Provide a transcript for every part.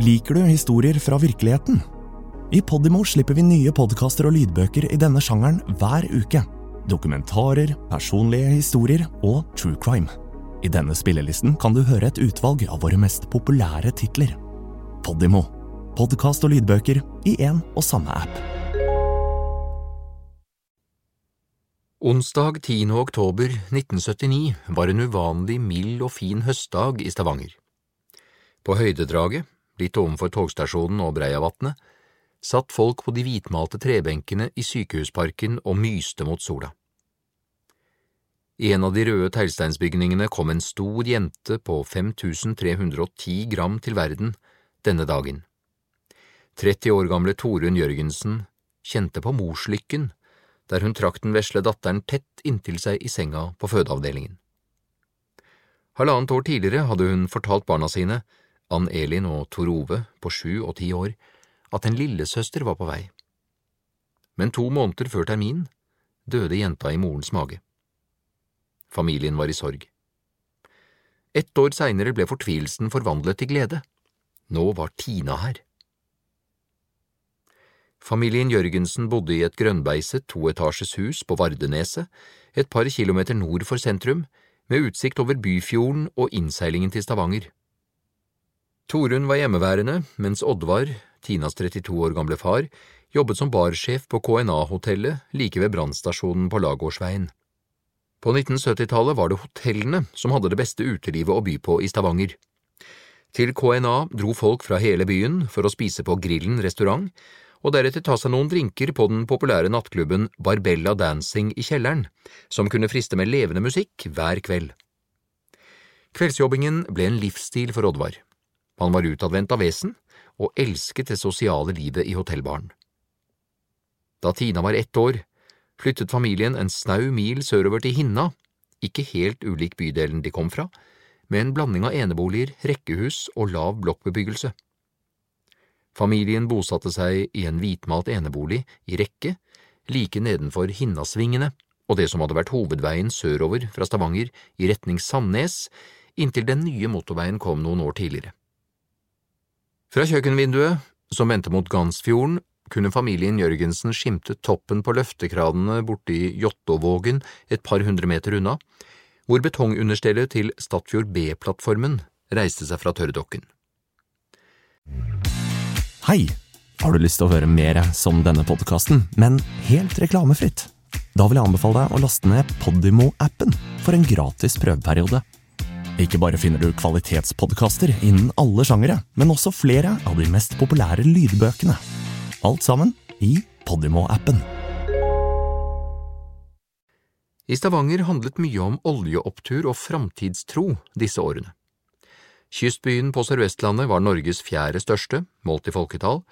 Liker du historier fra virkeligheten? I Podimo slipper vi nye podkaster og lydbøker i denne sjangeren hver uke. Dokumentarer, personlige historier og true crime. I denne spillelisten kan du høre et utvalg av våre mest populære titler. Podimo. Podkast og lydbøker i én og samme app. Onsdag 10. oktober 1979 var en uvanlig mild og fin høstdag i Stavanger. På høydedraget, litt ovenfor togstasjonen og Breiavatnet, satt folk på de hvitmalte trebenkene i sykehusparken og myste mot sola. I en av de røde teglsteinsbygningene kom en stor jente på 5310 gram til verden denne dagen. 30 år gamle Torunn Jørgensen kjente på morslykken der hun trakk den vesle datteren tett inntil seg i senga på fødeavdelingen. Halvannet år tidligere hadde hun fortalt barna sine, Ann Elin og Tor Ove på sju og ti år, at en lillesøster var på vei. Men to måneder før termin døde jenta i morens mage. Familien var i sorg. Ett år seinere ble fortvilelsen forvandlet til glede. Nå var Tina her. Familien Jørgensen bodde i et grønnbeiset toetasjes hus på Vardeneset, et par kilometer nord for sentrum, med utsikt over Byfjorden og innseilingen til Stavanger. Torunn var hjemmeværende, mens Oddvar, Tinas 32 år gamle far, jobbet som barsjef på KNA-hotellet like ved brannstasjonen på Lagårdsveien. På 1970-tallet var det hotellene som hadde det beste utelivet å by på i Stavanger. Til KNA dro folk fra hele byen for å spise på Grillen restaurant, og deretter ta seg noen drinker på den populære nattklubben Barbella Dancing i kjelleren, som kunne friste med levende musikk hver kveld. Kveldsjobbingen ble en livsstil for Oddvar. Han var utadvendt av vesen og elsket det sosiale livet i hotellbaren. Da Tina var ett år, flyttet familien en snau mil sørover til Hinna, ikke helt ulik bydelen de kom fra, med en blanding av eneboliger, rekkehus og lav blokkbebyggelse. Familien bosatte seg i en hvitmalt enebolig i rekke like nedenfor Hinnasvingene og det som hadde vært hovedveien sørover fra Stavanger i retning Sandnes, inntil den nye motorveien kom noen år tidligere. Fra kjøkkenvinduet, som vendte mot Gansfjorden, kunne familien Jørgensen skimte toppen på løftekranene borti Jåttåvågen et par hundre meter unna, hvor betongunderstellet til Statfjord B-plattformen reiste seg fra tørrdokken. Hei! Har du lyst til å høre mer som denne podkasten, men helt reklamefritt? Da vil jeg anbefale deg å laste ned Podimo-appen for en gratis prøveperiode. Ikke bare finner du kvalitetspodkaster innen alle sjangere, men også flere av de mest populære lydbøkene. Alt sammen i Podimo-appen. I Stavanger handlet mye om oljeopptur og framtidstro disse årene. Kystbyen på Sør-Vestlandet var Norges fjerde største, målt i folketall,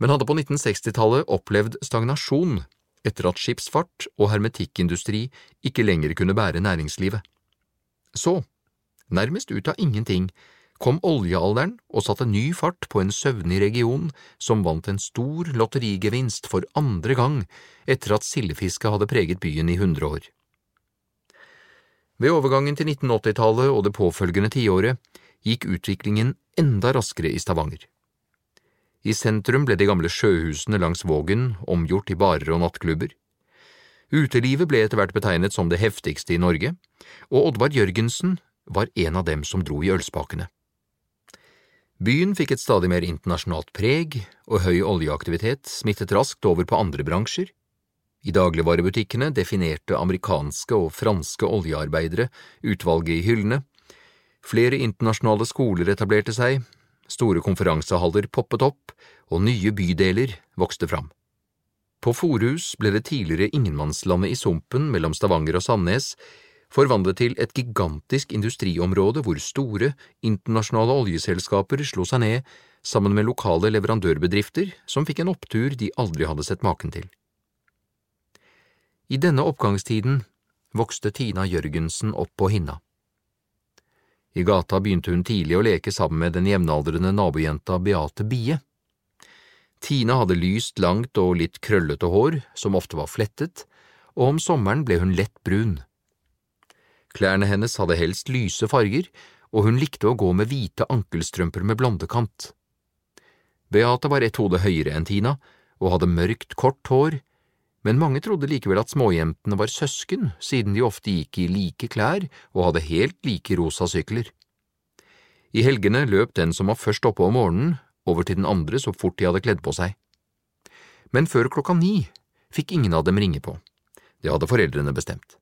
men hadde på 1960-tallet opplevd stagnasjon etter at skipsfart og hermetikkindustri ikke lenger kunne bære næringslivet. Så, Nærmest ut av ingenting kom oljealderen og satte ny fart på en søvnig region som vant en stor lotterigevinst for andre gang etter at sildefisket hadde preget byen i hundre år. Ved overgangen til 1980-tallet og det påfølgende tiåret gikk utviklingen enda raskere i Stavanger. I sentrum ble de gamle sjøhusene langs Vågen omgjort til barer og nattklubber. Utelivet ble etter hvert betegnet som det heftigste i Norge, og Oddvar Jørgensen var en av dem som dro i ølspakene. Byen fikk et stadig mer internasjonalt preg, og høy oljeaktivitet smittet raskt over på andre bransjer. I dagligvarebutikkene definerte amerikanske og franske oljearbeidere utvalget i hyllene, flere internasjonale skoler etablerte seg, store konferansehaller poppet opp, og nye bydeler vokste fram. På Forhus ble det tidligere ingenmannslandet i sumpen mellom Stavanger og Sandnes forvandlet til et gigantisk industriområde hvor store, internasjonale oljeselskaper slo seg ned sammen med lokale leverandørbedrifter som fikk en opptur de aldri hadde sett maken til. I denne oppgangstiden vokste Tina Jørgensen opp på Hinna. I gata begynte hun tidlig å leke sammen med den jevnaldrende nabojenta Beate Bie. Tina hadde lyst, langt og litt krøllete hår, som ofte var flettet, og om sommeren ble hun lett brun. Klærne hennes hadde helst lyse farger, og hun likte å gå med hvite ankelstrømper med blondekant. Beate var ett hode høyere enn Tina og hadde mørkt, kort hår, men mange trodde likevel at småjentene var søsken, siden de ofte gikk i like klær og hadde helt like rosa sykler. I helgene løp den som var først oppe om morgenen, over til den andre så fort de hadde kledd på seg. Men før klokka ni fikk ingen av dem ringe på. Det hadde foreldrene bestemt.